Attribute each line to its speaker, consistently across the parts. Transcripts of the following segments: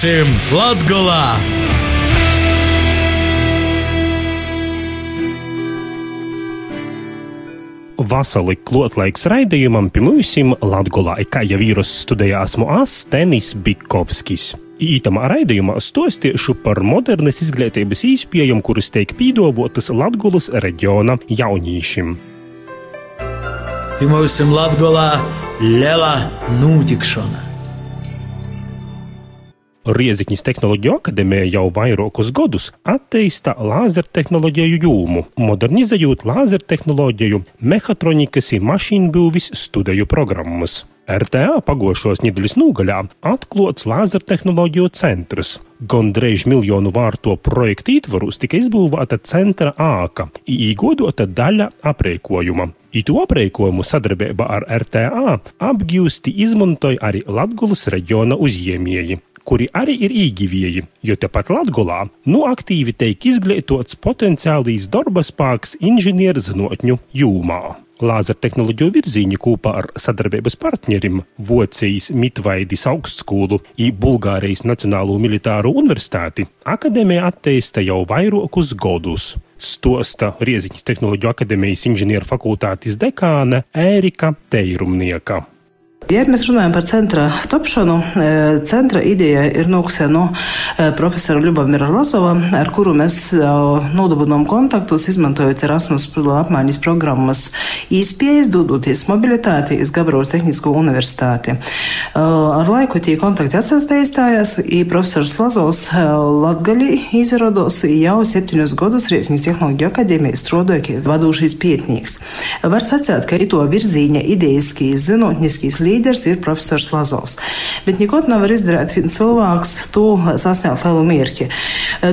Speaker 1: Būsim Latgolā!
Speaker 2: Vasali klotlaiks raidījumam mums Latgolā, kā jau vīrus studējās Moas Tenis Bikovskis. Ītamā raidījumā stostiešu par modernas izglītības īspējām, kuras tiek pīdovotas Latgulas reģiona jaunīšiem.
Speaker 3: Pie mums Latgolā liela notikšana.
Speaker 2: Rieziņas tehnoloģiju akadēmija jau vairākus gadus attīsta lāzertehnoloģiju jūmu, modernizējot lāzertehnoloģiju, mehatronikas un mašīnbūvis studiju programmas. RTA pagošos nedēļas nogaļā atklāts lāzertehnoloģiju centrs. Gondrīz miljonu vārto projektu ietvaros tika izbūvēta centra āka, īgodota daļa aprēkojuma. Itu aprēkojumu sadarbībā ar RTA apgūsti izmantoja arī Latvijas reģiona uzņēmēji kuri arī ir īgivieji, jo tepat Latgolā nu aktīvi tiek izglītots potenciālīs darba spēks inženierzinātņu jūmā. Lāzertehnoloģiju virzīņi kopā ar sadarbības partnerim Vocijas Mitvaidis augstskolu un Bulgārijas Nacionālo militāro universitāti akadēmija attīsta jau vairākus gadus. Stosta Rieziņas Tehnoloģiju akadēmijas inženieru fakultātes dekāne Ērika Teirumnieka.
Speaker 4: Ja mēs runājam par centra tapšanu, centra ideja ir nākusi no profesora Ljubamira Lazova, ar kuru mēs nodabūjām kontaktus, izmantojot Erasmus apmaiņas programmas īspējas, dodoties mobilitāti uz Gabrovas Tehnisko universitāti. Ar laiku tie kontakti atsaistījās, un profesors Lazovs Latgaļi izrados jau septiņus gadus Rieziņas tehnoloģiju akadēmijas strādāja vadošais pietnīgs. Var sacīt, ka ito virzīņa idejiskīs, zinātniskīs līdzekļi līderis ir profesors Lazovs. Bet neko nevar izdarīt cilvēks, to sasniegt lielu mierķi.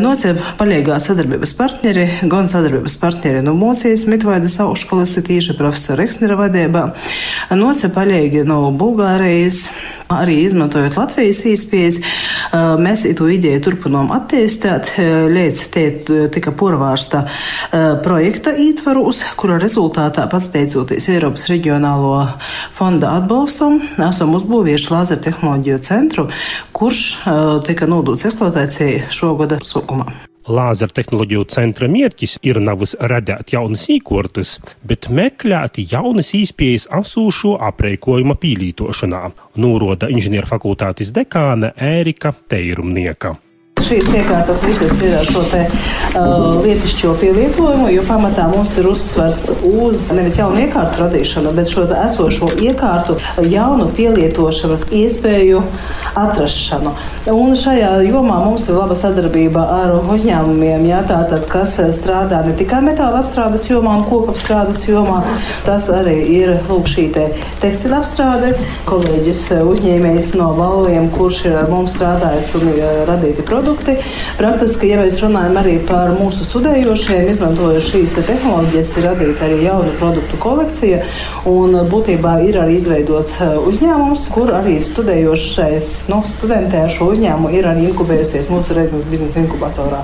Speaker 4: Nocēp paļīgā sadarbības partneri, gan sadarbības partneri no Mocijas Mitvaidas augšskolas, tīši profesora Eksnera vadībā, nocēp paļīgi no Bulgārijas arī izmantojot Latvijas īspējas, mēs to ideju turpinām attīstīt, līdz te tika porvārsta projekta ītvarūs, kura rezultātā pateicoties Eiropas reģionālo fonda atbalstam, esam uzbūvējuši lāzer tehnoloģiju centru, kurš tika nodots eksploatācijai šogada sākumā.
Speaker 2: Lāzertehnoloģiju centra mērķis ir nevis radīt jaunas īkortas, bet meklēt jaunas īspējas asūšo aprēkojuma pīlītošanā, nūroda inženieru fakultātes dekāne Ērika Teirumnieka
Speaker 4: šīs iekārtas visas ir ar šo te uh, lietišķo pielietojumu, jo pamatā mums ir uzsvars uz nevis jaunu iekārtu radīšanu, bet šo esošo iekārtu jaunu pielietošanas iespēju atrašanu. Un šajā jomā mums ir laba sadarbība ar uzņēmumiem, jā, tātad, kas strādā ne tikai metāla apstrādes jomā un koku apstrādes jomā. Tas arī ir lūk, šī te tekstila apstrāde. Kolēģis uzņēmējs no Valviem, kurš ir ar mums strādājis un radīti produkti produkti. Praktiski, ja mēs runājam arī par mūsu studējošiem, izmantojot šīs te tehnoloģijas, ir radīta arī jauna produktu kolekcija. Un būtībā ir arī izveidots uh, uzņēmums, kur arī studējošais no nu, studentē ar šo uzņēmumu ir arī inkubējusies mūsu reizes biznesa inkubatorā.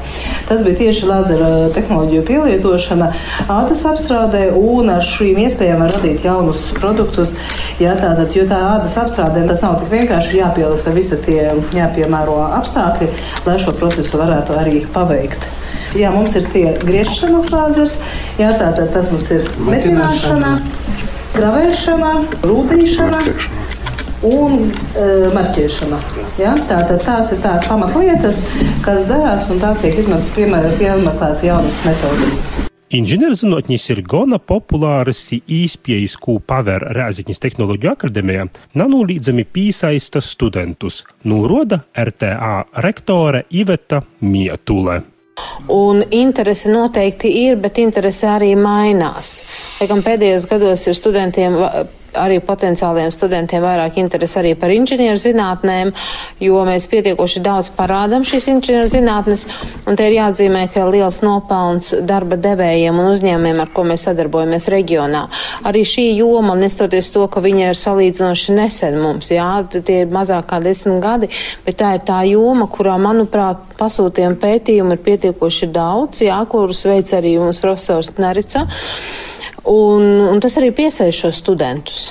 Speaker 4: Tas bija tieši lazera tehnoloģiju pielietošana ādas apstrādē un ar šīm iespējām var radīt jaunus produktus. Jā, tātad, jo tā ādas apstrādē tas nav tik vienkārši jāpielasa visi tie jāpiemēro apstākļi, lai šo procesu varētu arī paveikt. Jā, mums ir tie griešanas lāzers, jā, tātad tas mums ir metināšana, gravēšana, rūtīšana. Un e, marķēšana. Ja? Tātad tās ir tās pamatlietas, kas darās, un tās tiek izmantotas piemērot jaunas metodas.
Speaker 2: Inženierzinātnis ir gana populārs īspējas, ko paver Rēziņas tehnoloģiju akadēmijā, nanolīdzami piesaista studentus, nuroda RTA rektore Iveta Mietule.
Speaker 5: Un interese noteikti ir, bet interese arī mainās. Lai gan pēdējos gados ir studentiem arī potenciāliem studentiem vairāk interesi arī par inženieru zinātnēm, jo mēs pietiekoši daudz parādām šīs inženieru zinātnes, un te ir jāatzīmē, ka liels nopelns darba devējiem un uzņēmumiem, ar ko mēs sadarbojamies reģionā. Arī šī joma, nestoties to, ka viņa ir salīdzinoši nesen mums, jā, tie ir mazāk kā desmit gadi, bet tā ir tā joma, kurā, manuprāt, pasūtījumi pētījumi ir pietiekoši daudz, jā, kurus veic arī mums profesors Nerica. Un, un tas arī piesaista šos studentus.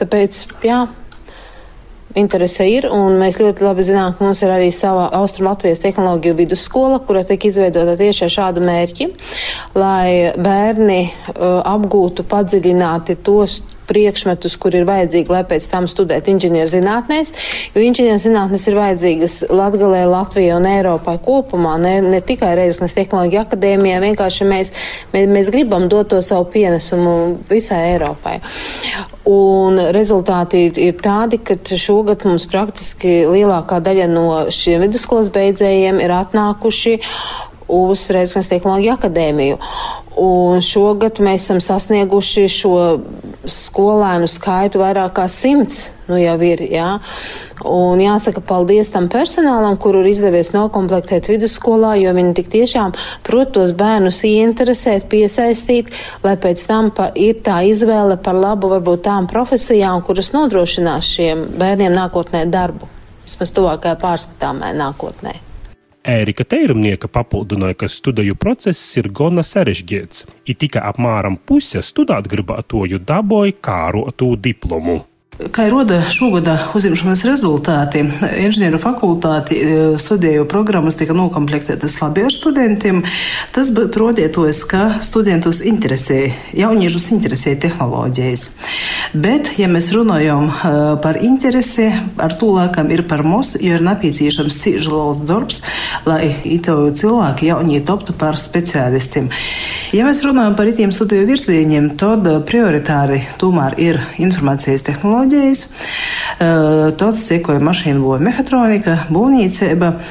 Speaker 5: Tāpēc, jā, interese ir, mēs ļoti labi zinām, ka mums ir arī sava Austrum Latvijas tehnoloģiju vidusskola, kura tika izveidota tieši ar šādu mērķi, lai bērni uh, apgūtu padziļināti tos priekšmetus, kur ir vajadzīgi, lai pēc tam studētu inženierzinātnēs, jo inženierzinātnes ir vajadzīgas Latgalē, Latvijai un Eiropai kopumā, ne, ne tikai Reizeknas tehnoloģija akadēmijā, vienkārši mēs, mēs, mēs gribam dot to savu pienesumu visai Eiropai. Un rezultāti ir, ir tādi, ka šogad mums praktiski lielākā daļa no šiem vidusskolas beidzējiem ir atnākuši uz Reizeknas tehnoloģiju akadēmiju. Un šogad mēs esam sasnieguši šo skolēnu skaitu vairāk kā simts. Nu jau ir, jā. Un jāsaka paldies tam personālam, kuru ir izdevies nokomplektēt vidusskolā, jo viņi tik tiešām prot tos bērnus ieinteresēt, piesaistīt, lai pēc tam pa, ir tā izvēle par labu varbūt tām profesijām, kuras nodrošinās šiem bērniem nākotnē darbu. Vismaz tuvākajā pārskatāmē nākotnē.
Speaker 2: Ērika Teirumnieka papildināja, ka studiju process ir gana sarežģīts, it tikai apmēram puse studēt gribētoju dabūja kārotu diplomu.
Speaker 4: Kā roda šogada uzņemšanas rezultāti, inženieru fakultāti e, studiju programmas tika nokomplektētas labi ar studentiem. Tas rodietos, ka studentus interesē, jauniešus interesē tehnoloģijas. Bet, ja mēs runājam e, par interesi, ar to laikam ir par mums, jo ir nepieciešams cīži liels darbs, lai ito cilvēki jaunie toptu par speciālistiem. Ja mēs runājam par itiem studiju virzieniem, tad prioritāri tomēr ir informācijas tehnoloģija tehnoloģijas. Tad sekoja mašīnu būva mehatronika, būvniecība.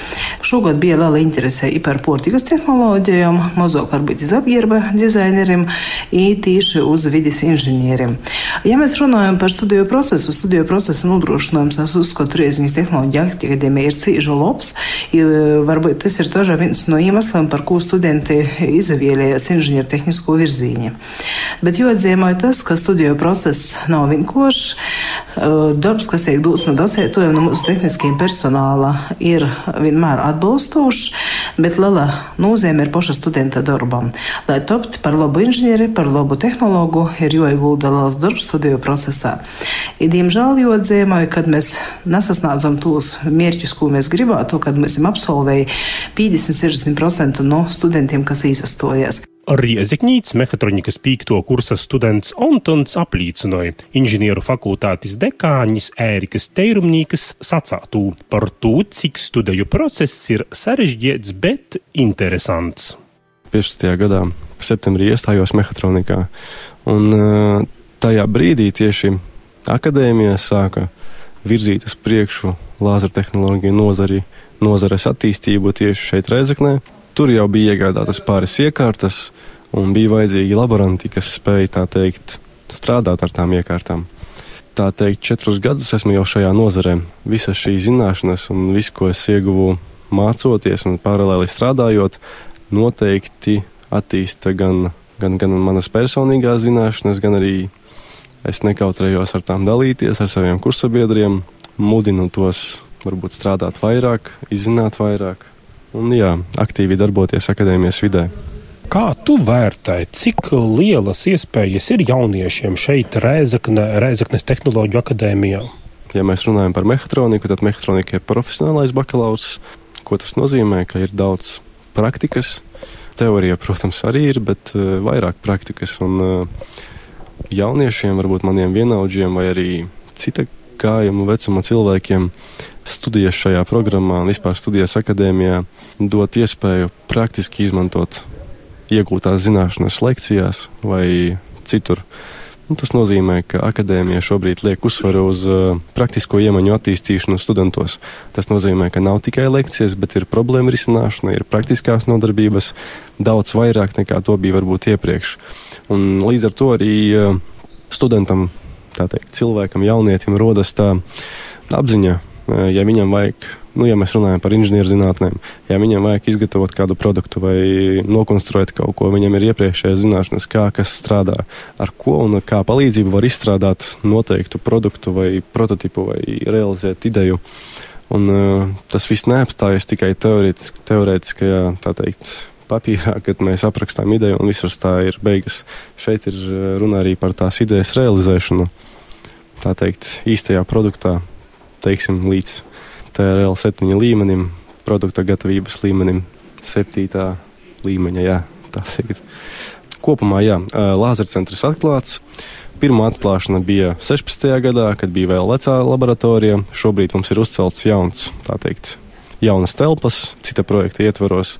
Speaker 4: Šogad bija liela interese par portikas tehnoloģijām, mazāk varbūt iz apģērba dizaineriem, īpaši uz vidas inženieriem. Ja mēs runājam par studiju procesu, studiju procesa nodrošinājums, es uzskatu, Rieziņas tehnoloģija akadēmija ir cīža labs. Varbūt tas ir tožā viens no iemesliem, par ko studenti izvēlējās inženieru tehnisko virzīņu. Bet jāatzīmē tas, ka studiju process nav vienkāršs. Darbs, kas tiek dots no docētājiem, no mūsu tehniskiem personāla, ir vienmēr atbalstošs, bet liela nozīme ir paša studenta darbam. Lai topt par labu inženieri, par labu tehnologu, ir jāiegulda liels darbs studiju procesā. I, diemžēl jāatzīmē, kad mēs nesasniedzam tos mērķus, ko mēs gribētu, kad mēs esam absolvēji 50-60% no studentiem, kas īsastojas.
Speaker 2: Riezikņīts mehatronikas pīkto kursa students Antons aplīcināja inženieru fakultātes dekāņas Ērikas Teirumnīkas sacātū par to, cik studiju process ir sarežģīts, bet interesants.
Speaker 1: 15. gadā septembrī iestājos mehatronikā, un eh, tajā brīdī tieši akadēmija sāka virzīt uz priekšu lāzertehnoloģiju nozari, nozares attīstību tieši šeit Reizeknē. Tur jau bija iegādātas pāris iekārtas, un bija vajadzīgi laboranti, kas spēja tā teikt strādāt ar tām iekārtām. Tā teikt, četrus gadus esmu jau šajā nozarē. Visas šīs zināšanas un viss, ko es ieguvu mācoties un paralēli strādājot, noteikti attīsta gan, gan, gan manas personīgās zināšanas, gan arī es nekautrējos ar tām dalīties ar saviem kursabiedriem, mudinu tos varbūt strādāt vairāk, izzināt vairāk un jā, aktīvi darboties akadēmijas vidē.
Speaker 2: Kā tu vērtēji, cik lielas iespējas ir jauniešiem šeit, Rēzakne, Rēzaknes Tehnoloģiju akadēmijā?
Speaker 1: Ja mēs runājam par mehātroniku, tad mehātronika ir profesionālais bakalaurs. Ko tas nozīmē? Ka ir daudz praktikas. Teorija, protams, arī ir, bet uh, vairāk praktikas. Un uh, jauniešiem, varbūt maniem vienaudžiem vai arī cita gājuma vecuma cilvēkiem studijas šajā programmā un vispār studijas akadēmijā dot iespēju praktiski izmantot iegūtās zināšanas lekcijās vai citur. Un tas nozīmē, ka akadēmija šobrīd liek uzsvaru uz uh, praktisko iemaņu attīstīšanu studentos. Tas nozīmē, ka nav tikai lekcijas, bet ir problēma risināšana, ir praktiskās nodarbības daudz vairāk nekā to bija varbūt iepriekš. Un līdz ar to arī uh, studentam teikt, cilvēkam, jaunietim rodas tā apziņa, e, ja viņam vajag, nu, ja mēs runājam par inženierzinātnēm, ja viņam vajag izgatavot kādu produktu vai nokonstruēt kaut ko, viņam ir iepriekšējās zināšanas, kā kas strādā, ar ko un kā palīdzību var izstrādāt noteiktu produktu vai prototipu vai realizēt ideju. Un, uh, tas viss neapstājas tikai teorētiskajā, tā teikt, papīrā, kad mēs aprakstām ideju un visur tā ir beigas. Šeit ir runa arī par tās idejas realizēšanu tā teikt, īstajā produktā, teiksim, līdz TRL 7 līmenim, produkta gatavības līmenim, 7. līmeņa. Jā, Kopumā, jā, lāzercentrs atklāts. Pirmā atklāšana bija 16. gadā, kad bija vēl vecā laboratorija. Šobrīd mums ir uzcelts jauns, tā teikt, jaunas telpas, cita projekta ietvaros.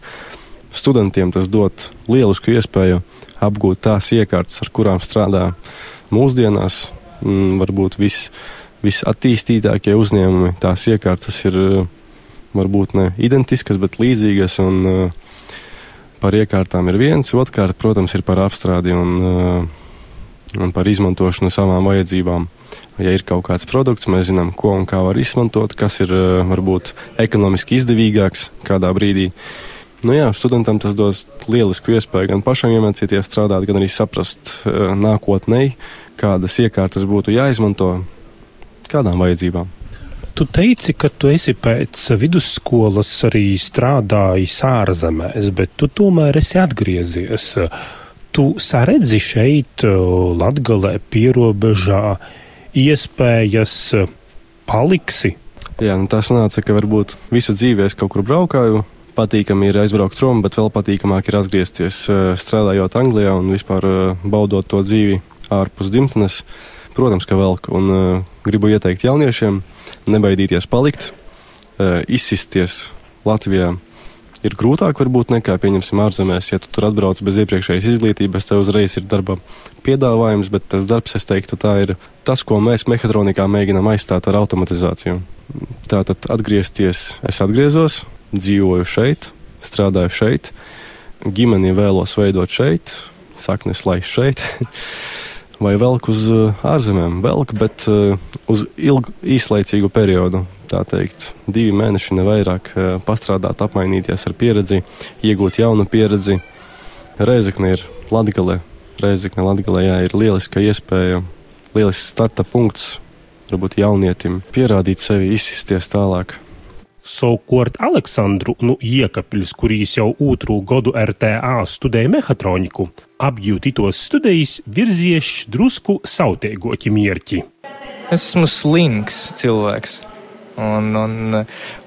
Speaker 1: Studentiem tas dod lielisku iespēju apgūt tās iekārtas, ar kurām strādā mūsdienās. Mm, varbūt vis, visattīstītākie uzņēmumi, tās iekārtas ir varbūt ne identiskas, bet līdzīgas. Un, par iekārtām ir viens, otrkārt, protams, ir par apstrādi un, un par izmantošanu savām vajadzībām. Ja ir kaut kāds produkts, mēs zinām, ko un kā var izmantot, kas ir varbūt ekonomiski izdevīgāks kādā brīdī. Nu jā, studentam tas dos lielisku iespēju gan pašam iemācīties strādāt, gan arī saprast uh, nākotnē, kādas iekārtas būtu jāizmanto, kādām vajadzībām.
Speaker 2: Tu teici, ka tu esi pēc vidusskolas arī strādājis ārzemēs, bet tu tomēr esi atgriezies. Tu saredzi šeit, Latgalē, pierobežā, iespējas paliksi?
Speaker 1: Jā, nu tas nāca, ka varbūt visu dzīvi es kaut kur braukāju, patīkami ir aizbraukt prom, bet vēl patīkamāk ir atgriezties eh, strādājot Anglijā un vispār eh, baudot to dzīvi ārpus dzimtenes. Protams, ka velk un uh, gribu ieteikt jauniešiem nebaidīties palikt, izsisties Latvijā. Ir grūtāk varbūt nekā, pieņemsim, ārzemēs, ja tu tur atbrauc bez iepriekšējas izglītības, tev uzreiz ir darba piedāvājums, bet tas darbs, es teiktu, tā ir tas, ko mēs mehātronikā mēģinām aizstāt ar automatizāciju. Tātad atgriezties, es atgriezos, dzīvoju šeit, strādāju šeit, ģimeni vēlos veidot šeit, saknes laist šeit. Vai velk uz uh, ārzemēm? Velk, bet uh, uz ilgu, īslaicīgu periodu. Tā teikt, divi mēneši, ne vairāk, uh, pastrādāt, apmainīties ar pieredzi, iegūt jaunu pieredzi. Reizekne ir Latvijā. Reizekne Latvijā jā, ir lieliska iespēja, lielisks starta punkts, varbūt jaunietim pierādīt sevi, izsisties tālāk.
Speaker 2: Savukārt Aleksandru nu, Iekapļus, kurīs jau otru gadu RTA studēja mehatroniku, apjūti tos studijas virzies drusku sautēgoķi mierķi.
Speaker 6: Es esmu slings cilvēks, un, un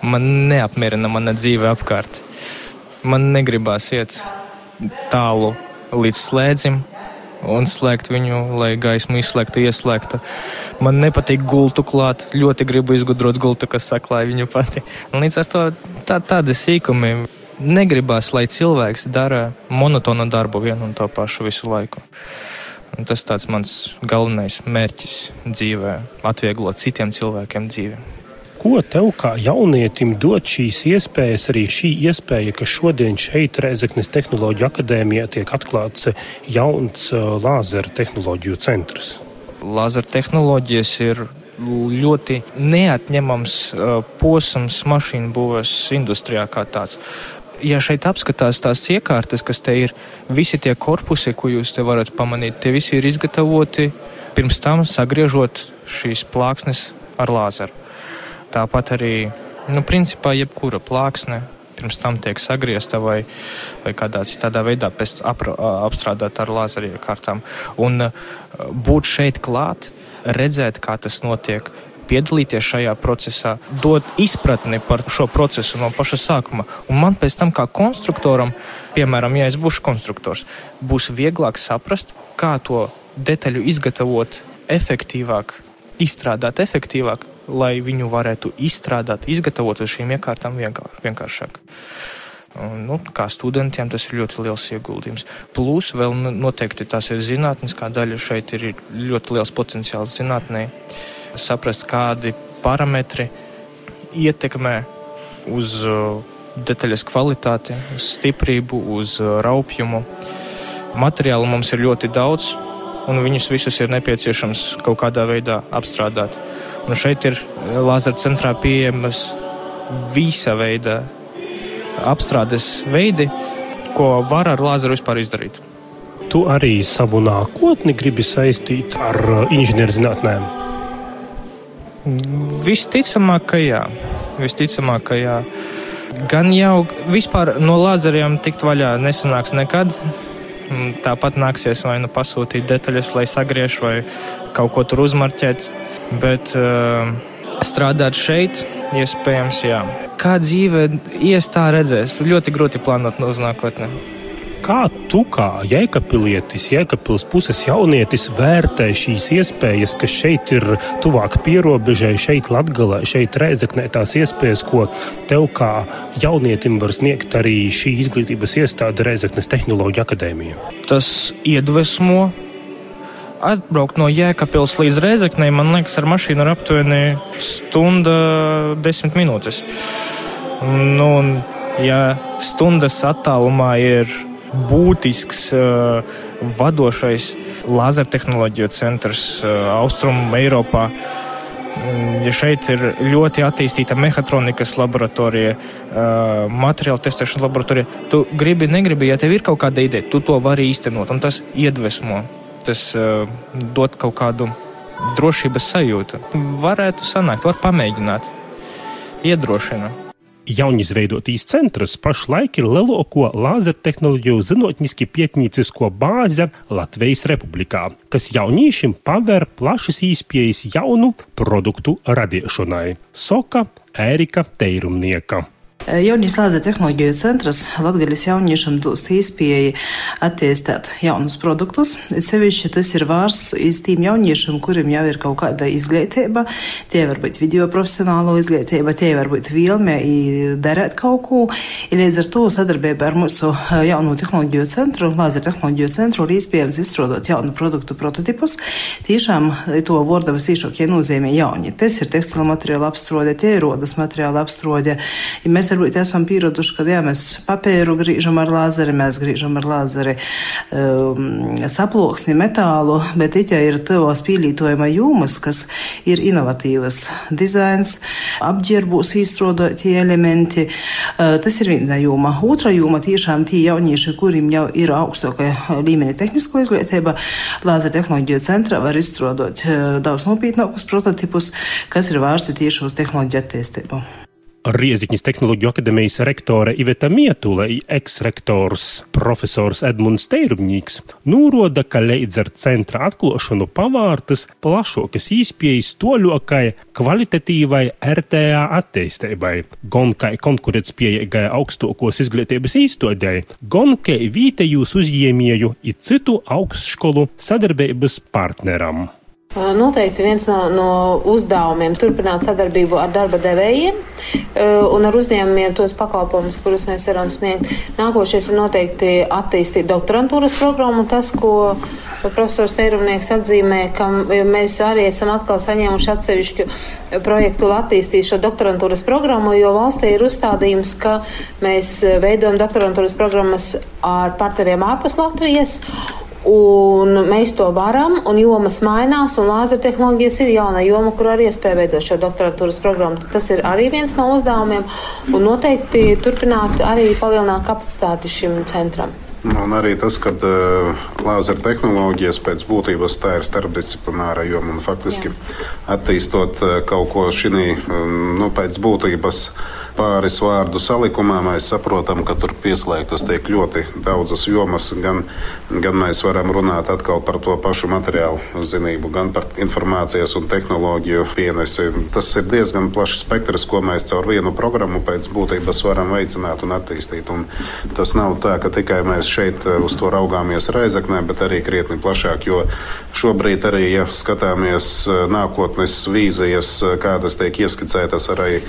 Speaker 6: man neapmierina mana dzīve apkārt. Man negribās iet tālu līdz slēdzim, un slēgt viņu, lai gaismu izslēgtu, ieslēgtu. Man nepatīk gultu klāt, ļoti gribu izgudrot gultu, kas saklāja viņu pati. Un līdz ar to tā, tādi sīkumi negribās, lai cilvēks dara monotonu darbu vienu un to pašu visu laiku. Un tas tāds mans galvenais mērķis dzīvē - atvieglot citiem cilvēkiem dzīvi.
Speaker 2: Ko tev kā jaunietim dod šīs iespējas, arī šī iespēja, ka šodien šeit Reizeknas Tehnoloģiju akadēmijā tiek atklāts jauns uh, lāzera tehnoloģiju centrs?
Speaker 6: Lāzera tehnoloģijas ir ļoti neatņemams uh, posms mašīnu būvēs industrijā kā tāds. Ja šeit apskatās tās iekārtas, kas te ir, visi tie korpusi, ko jūs te varat pamanīt, tie visi ir izgatavoti pirms tam sagriežot šīs plāksnes ar lāzeru. Tāpat arī, nu, principā, jebkura plāksne pirms tam tiek sagriezta vai, vai kādā citādā veidā apra, apstrādāta ar lazeriekārtām. Un būt šeit klāt, redzēt, kā tas notiek, piedalīties šajā procesā, dot izpratni par šo procesu no paša sākuma. Un man pēc tam, kā konstruktoram, piemēram, ja es būšu konstruktors, būs vieglāk saprast, kā to detaļu izgatavot efektīvāk, izstrādāt efektīvāk, lai viņu varētu izstrādāt, izgatavot uz šīm iekārtām vienkāršāk. Nu, kā studentiem tas ir ļoti liels ieguldījums. Plus, vēl noteikti tās ir zinātnes, kā daļa šeit ir ļoti liels potenciāls zinātnē. Saprast, kādi parametri ietekmē uz uh, detaļas kvalitāti, uz stiprību, uz uh, raupjumu. Materiālu mums ir ļoti daudz, un viņus visus ir nepieciešams kaut kādā veidā apstrādāt. Nu, šeit ir eh, Lāzera centrā pieejamas visa veida apstrādes veidi, ko var ar lāzeru vispār izdarīt.
Speaker 2: Tu arī savu nākotni gribi saistīt ar eh, inženierzinātnēm?
Speaker 6: Visticamāk, ka jā. Visticamāk, ka jā. Gan jau vispār no lāzeriem tikt vaļā nesanāks nekad. Tāpat nāksies vai nu pasūtīt detaļas, lai sagriež, vai kaut ko tur uzmarķēt. Bet uh, strādāt šeit, iespējams, jā. Kā dzīve ies tā redzēs, ļoti grūti plānot uz nākotni.
Speaker 2: Kā tu, kā jēkapilietis, jēkapils puses jaunietis, vērtē šīs iespējas, kas šeit ir tuvāk pierobežai, šeit Latgalē, šeit Rēzeknē tās iespējas, ko tev kā jaunietim var sniegt arī šī izglītības iestāde Rēzeknes Tehnoloģija akadēmija?
Speaker 6: Tas iedvesmo atbraukt no Jēkabils līdz Rēzeknei, man liekas, ar mašīnu ir aptuveni stunda, desmit minūtes. Nu, un, ja stundas attālumā ir būtisks uh, vadošais lasertehnoloģiju centrs uh, Austrum Eiropā. Mm, ja šeit ir ļoti attīstīta mehātronikas laboratorija, uh, materiāla testēšanas laboratorija, tu gribi, negribi, ja tev ir kaut kāda ideja, tu to vari īstenot, tas iedvesmo tas uh, dod kaut kādu drošības sajūtu. Varētu sanākt, var pamēģināt, iedrošina.
Speaker 2: Jaunizveidotīs centrs pašlaik ir lielāko lāzertehnoloģiju zinātniski pietnīcisko bāzi Latvijas Republikā, kas jauniešiem paver plašas īspējas jaunu produktu radīšanai. Soka Ērika Teirumnieka.
Speaker 4: Jaunīs lāzera tehnoloģiju centrs Latgaļas jauniešam dūst īspēju attīstīt jaunus produktus. Sevišķi tas ir vārsts iz tīm jauniešiem, kuriem jau ir kaut kāda izglītība. Tie var būt video profesionālo izglītība, tie var būt vilme darēt kaut ko. I līdz ar to sadarbība ar mūsu jaunu tehnoloģiju centru, lāzera tehnoloģiju centru, ir iespējams izstrādāt jaunu produktu prototipus. Tiešām to vārdavas īšākie nozīmē jauni. Tas ir tekstila materiāla apstrode, tie ir rodas materiāla apstrode. Ja mēs varbūt esam pieraduši, ka jā, mēs papēru grīžam ar lāzeri, mēs grīžam ar lāzeri um, saploksni, metālu, bet itā ir tavās pielītojuma jūmas, kas ir inovatīvas dizains, apģērbūs īstrodotie elementi. Uh, tas ir viena jūma. Otra jūma tiešām tie jaunieši, kuriem jau ir augstākā līmeņa tehnisko izglītība, lāzera tehnoloģiju centrā var izstrādāt uh, daudz nopietnākus prototipus, kas ir vērsti tieši uz tehnoloģiju attīstību.
Speaker 2: Rieziņas Tehnoloģiju akadēmijas rektore Iveta Mietule, eksrektors profesors Edmunds Teirumņīgs, nūroda, ka līdz ar centra atklāšanu pavārtas plašākas īspējas toļokai kvalitatīvai RTA attīstībai, gan kā konkurētspējīgai augstākos izglītības īstodēji, gan kā vītējūs uzņēmēju i citu augstskolu sadarbības partneram.
Speaker 5: Noteikti viens no, no uzdevumiem turpināt sadarbību ar darba devējiem un ar uzņēmumiem tos pakalpojumus, kurus mēs varam sniegt. Nākošais ir noteikti attīstīt doktorantūras programmu. Tas, ko profesors Teirumnieks atzīmē, ka mēs arī esam atkal saņēmuši atsevišķu projektu, lai attīstītu šo doktorantūras programmu, jo valstī ir uzstādījums, ka mēs veidojam doktorantūras programmas ar partneriem ārpus Latvijas. Un mēs to varam, un jomas mainās, un lāzertehnoloģijas ir jauna joma, kur arī iespēja veidot šo doktorantūras programmu. Tas ir arī viens no uzdevumiem, un noteikti turpināt arī palielināt kapacitāti šim centram.
Speaker 7: Un arī tas, ka uh, lāzera tehnoloģijas pēc būtības tā ir starpdisciplināra joma un faktiski Jā. attīstot uh, kaut ko šī um, nu, pēc būtības pāris vārdu salikumā mēs saprotam, ka tur pieslēgtas tiek ļoti daudzas jomas. Gan, gan mēs varam runāt atkal par to pašu materiālu zinību, gan par informācijas un tehnoloģiju pienesi. Tas ir diezgan plašs spektrs, ko mēs caur vienu programmu pēc būtības varam veicināt un attīstīt. Un tas nav tā, ka tikai mēs šeit uz to raugāmies Reizeknē, bet arī krietni plašāk, jo šobrīd arī, ja skatāmies nākotnes vīzijas, kādas tiek ieskicētas arī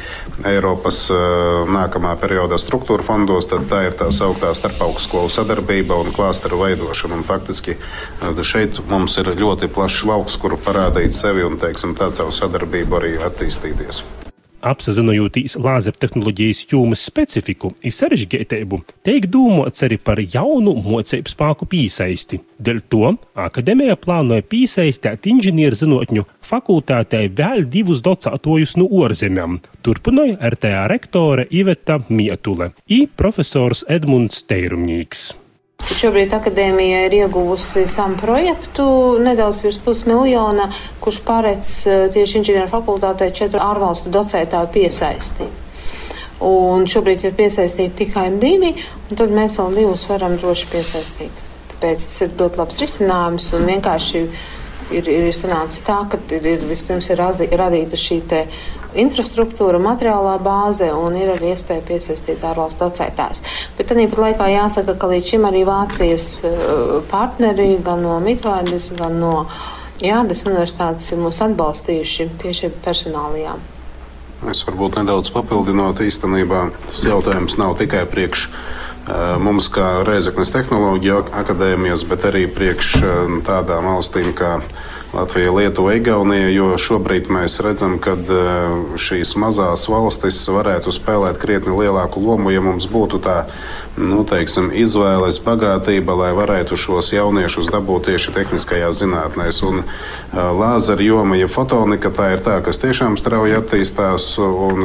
Speaker 7: Eiropas Eh, nākamā periodā struktūra fondos, tad tā ir tā sauktā starpaugstskolu sadarbība un klāsteru veidošana. Un faktiski eh, šeit mums ir ļoti plašs lauks, kur parādīt sevi un teiksim, tā caur sadarbību arī attīstīties
Speaker 2: apzinoties lāzertehnoloģijas jūmas specifiku un sarežģītību, tiek domāts arī par jaunu mocību spēku pīsaisti. Dēļ to akadēmija plānoja piesaistīt inženierzinātņu fakultātē vēl divus docētojus no ārzemēm. Turpināja RTA rektore Iveta Mietule un profesors Edmunds Teirumņīgs.
Speaker 5: Šobrīd akadēmija ir ieguvusi savu projektu nedaudz virs pusmiljona, kurš paredz eh, tieši inženieru fakultātē četru ārvalstu docētāju piesaisti. Un šobrīd ir piesaistīti tikai divi, un tad mēs vēl divus varam droši piesaistīt. Tāpēc tas ir ļoti labs risinājums un vienkārši ir, ir sanācis tā, ka ir, ir vispirms ir radīta šī infrastruktūra, materiālā bāze un ir arī iespēja piesaistīt ārvalstu docētājus. Bet tāpat laikā jāsaka, ka līdz šim arī Vācijas partneri gan no Mitvaidas, gan no Jādas universitātes ir mūs atbalstījuši tieši personālajām.
Speaker 7: Es varbūt nedaudz papildinot, īstenībā tas jautājums nav tikai priekš mums, kā Reizeknas tehnoloģija akadēmijas, bet arī priekš tādām valstīm kā Latvija, Lietuva, Igaunija, jo šobrīd mēs redzam, ka šīs mazās valstis varētu spēlēt krietni lielāku lomu, ja mums būtu tā nu, teiksim, izvēles bagātība, lai varētu šos jauniešus dabūt tieši tehniskajās zinātnēs. Un lāzera joma, ja fotonika, tā ir tā, kas tiešām strauji attīstās.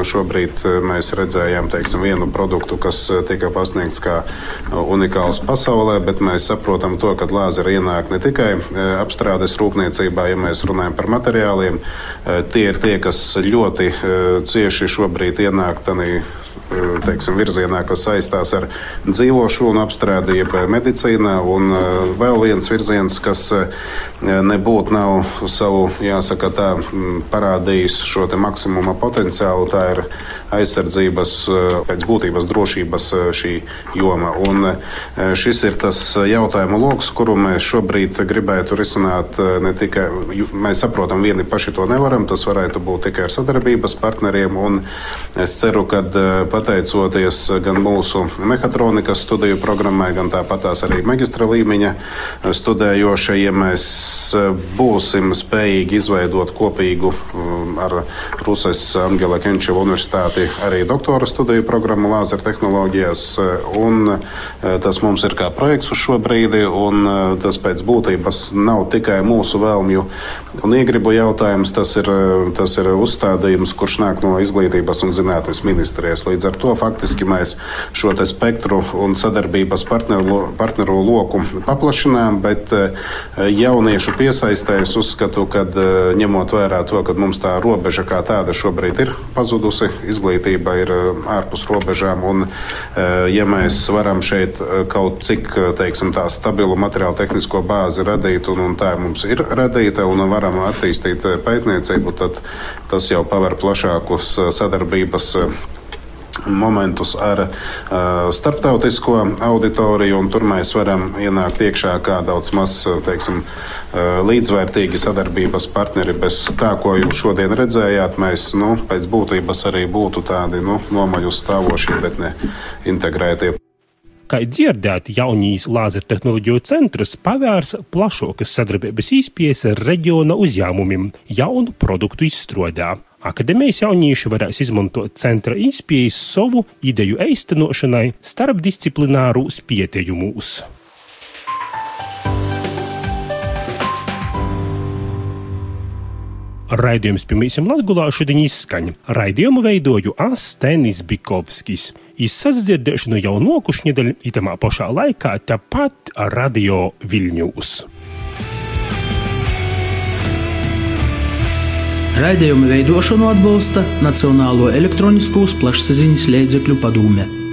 Speaker 7: Šobrīd mēs redzējām teiksim, vienu produktu, kas tika pasniegts kā unikāls pasaulē, bet mēs saprotam to, ka lāzera ienāk ne tikai apstrādes rūpniecībā, ja mēs runājam par materiāliem, tie ir tie, kas ļoti cieši šobrīd ienāk tādā teiksim, virzienā, kas saistās ar dzīvošanu, apstrādi, jeb medicīnā. Un vēl viens virziens, kas nebūtu nav savu, jāsaka, tā, parādījis šo maksimuma potenciālu, tā ir aizsardzības, pēc būtības drošības šī joma. Un šis ir tas jautājumu lokus, kuru mēs šobrīd gribētu risināt. Ne tikai mēs saprotam, vieni paši to nevaram, tas varētu būt tikai ar sadarbības partneriem. Un es ceru, ka pateicoties gan mūsu mehatronikas studiju programmai, gan tāpatās arī maģistra līmeņa studējošajiem, mēs būsim spējīgi izveidot kopīgu ar Rusas Angela Kenčeva universitāti arī doktora studiju programmu lāzera tehnoloģijās. Un tas mums ir kā projekts uz šo brīdi, un tas pēc būtības nav tikai mūsu vēlmju un iegribu jautājums. Tas ir, tas ir uzstādījums, kurš nāk no izglītības un zinātnes ministrijas. Līdz ar to faktiski mēs šo spektru un sadarbības partneru, partneru loku paplašinām, bet jauniešu piesaistē es uzskatu, ka ņemot vērā to, ka mums tā robeža kā tāda šobrīd ir pazudusi, izglītība ir ārpus robežām, un ja mēs varam šeit kaut cik teiksim, tā stabilu materiālu tehnisko bāzi radīt, un, un tā mums ir radīta, un varam attīstīt pētniecību, tad tas jau paver plašākus sadarbības momentus ar uh, starptautisko auditoriju, un tur mēs varam ienākt iekšā kā daudz maz teiksim, uh, līdzvērtīgi sadarbības partneri. Bez tā, ko jūs šodien redzējāt, mēs nu, pēc būtības arī būtu tādi nu, nomaļu stāvošie, bet ne integrētie.
Speaker 2: Kā dzirdēt, jaunīs lāzertehnoloģiju centrs pavērs plašākas sadarbības iespējas ar reģiona uzņēmumiem jaunu produktu izstrādē. Akadēmijas jaunieši varēs izmantot centra izpējas savu ideju eistenošanai starpdisciplinārūs pieteijumus. Raidījums pirmīsim Latgulā šodien izskaņa. Raidījumu veidoju Astenis Bikovskis. Izsadzirdēšanu jau nokušņedaļ itamā pašā laikā tepat Radio Viļņūs.
Speaker 3: Raidījuma veidošanu atbalsta Nacionālo elektronisko plašsaziņas līdzekļu padome.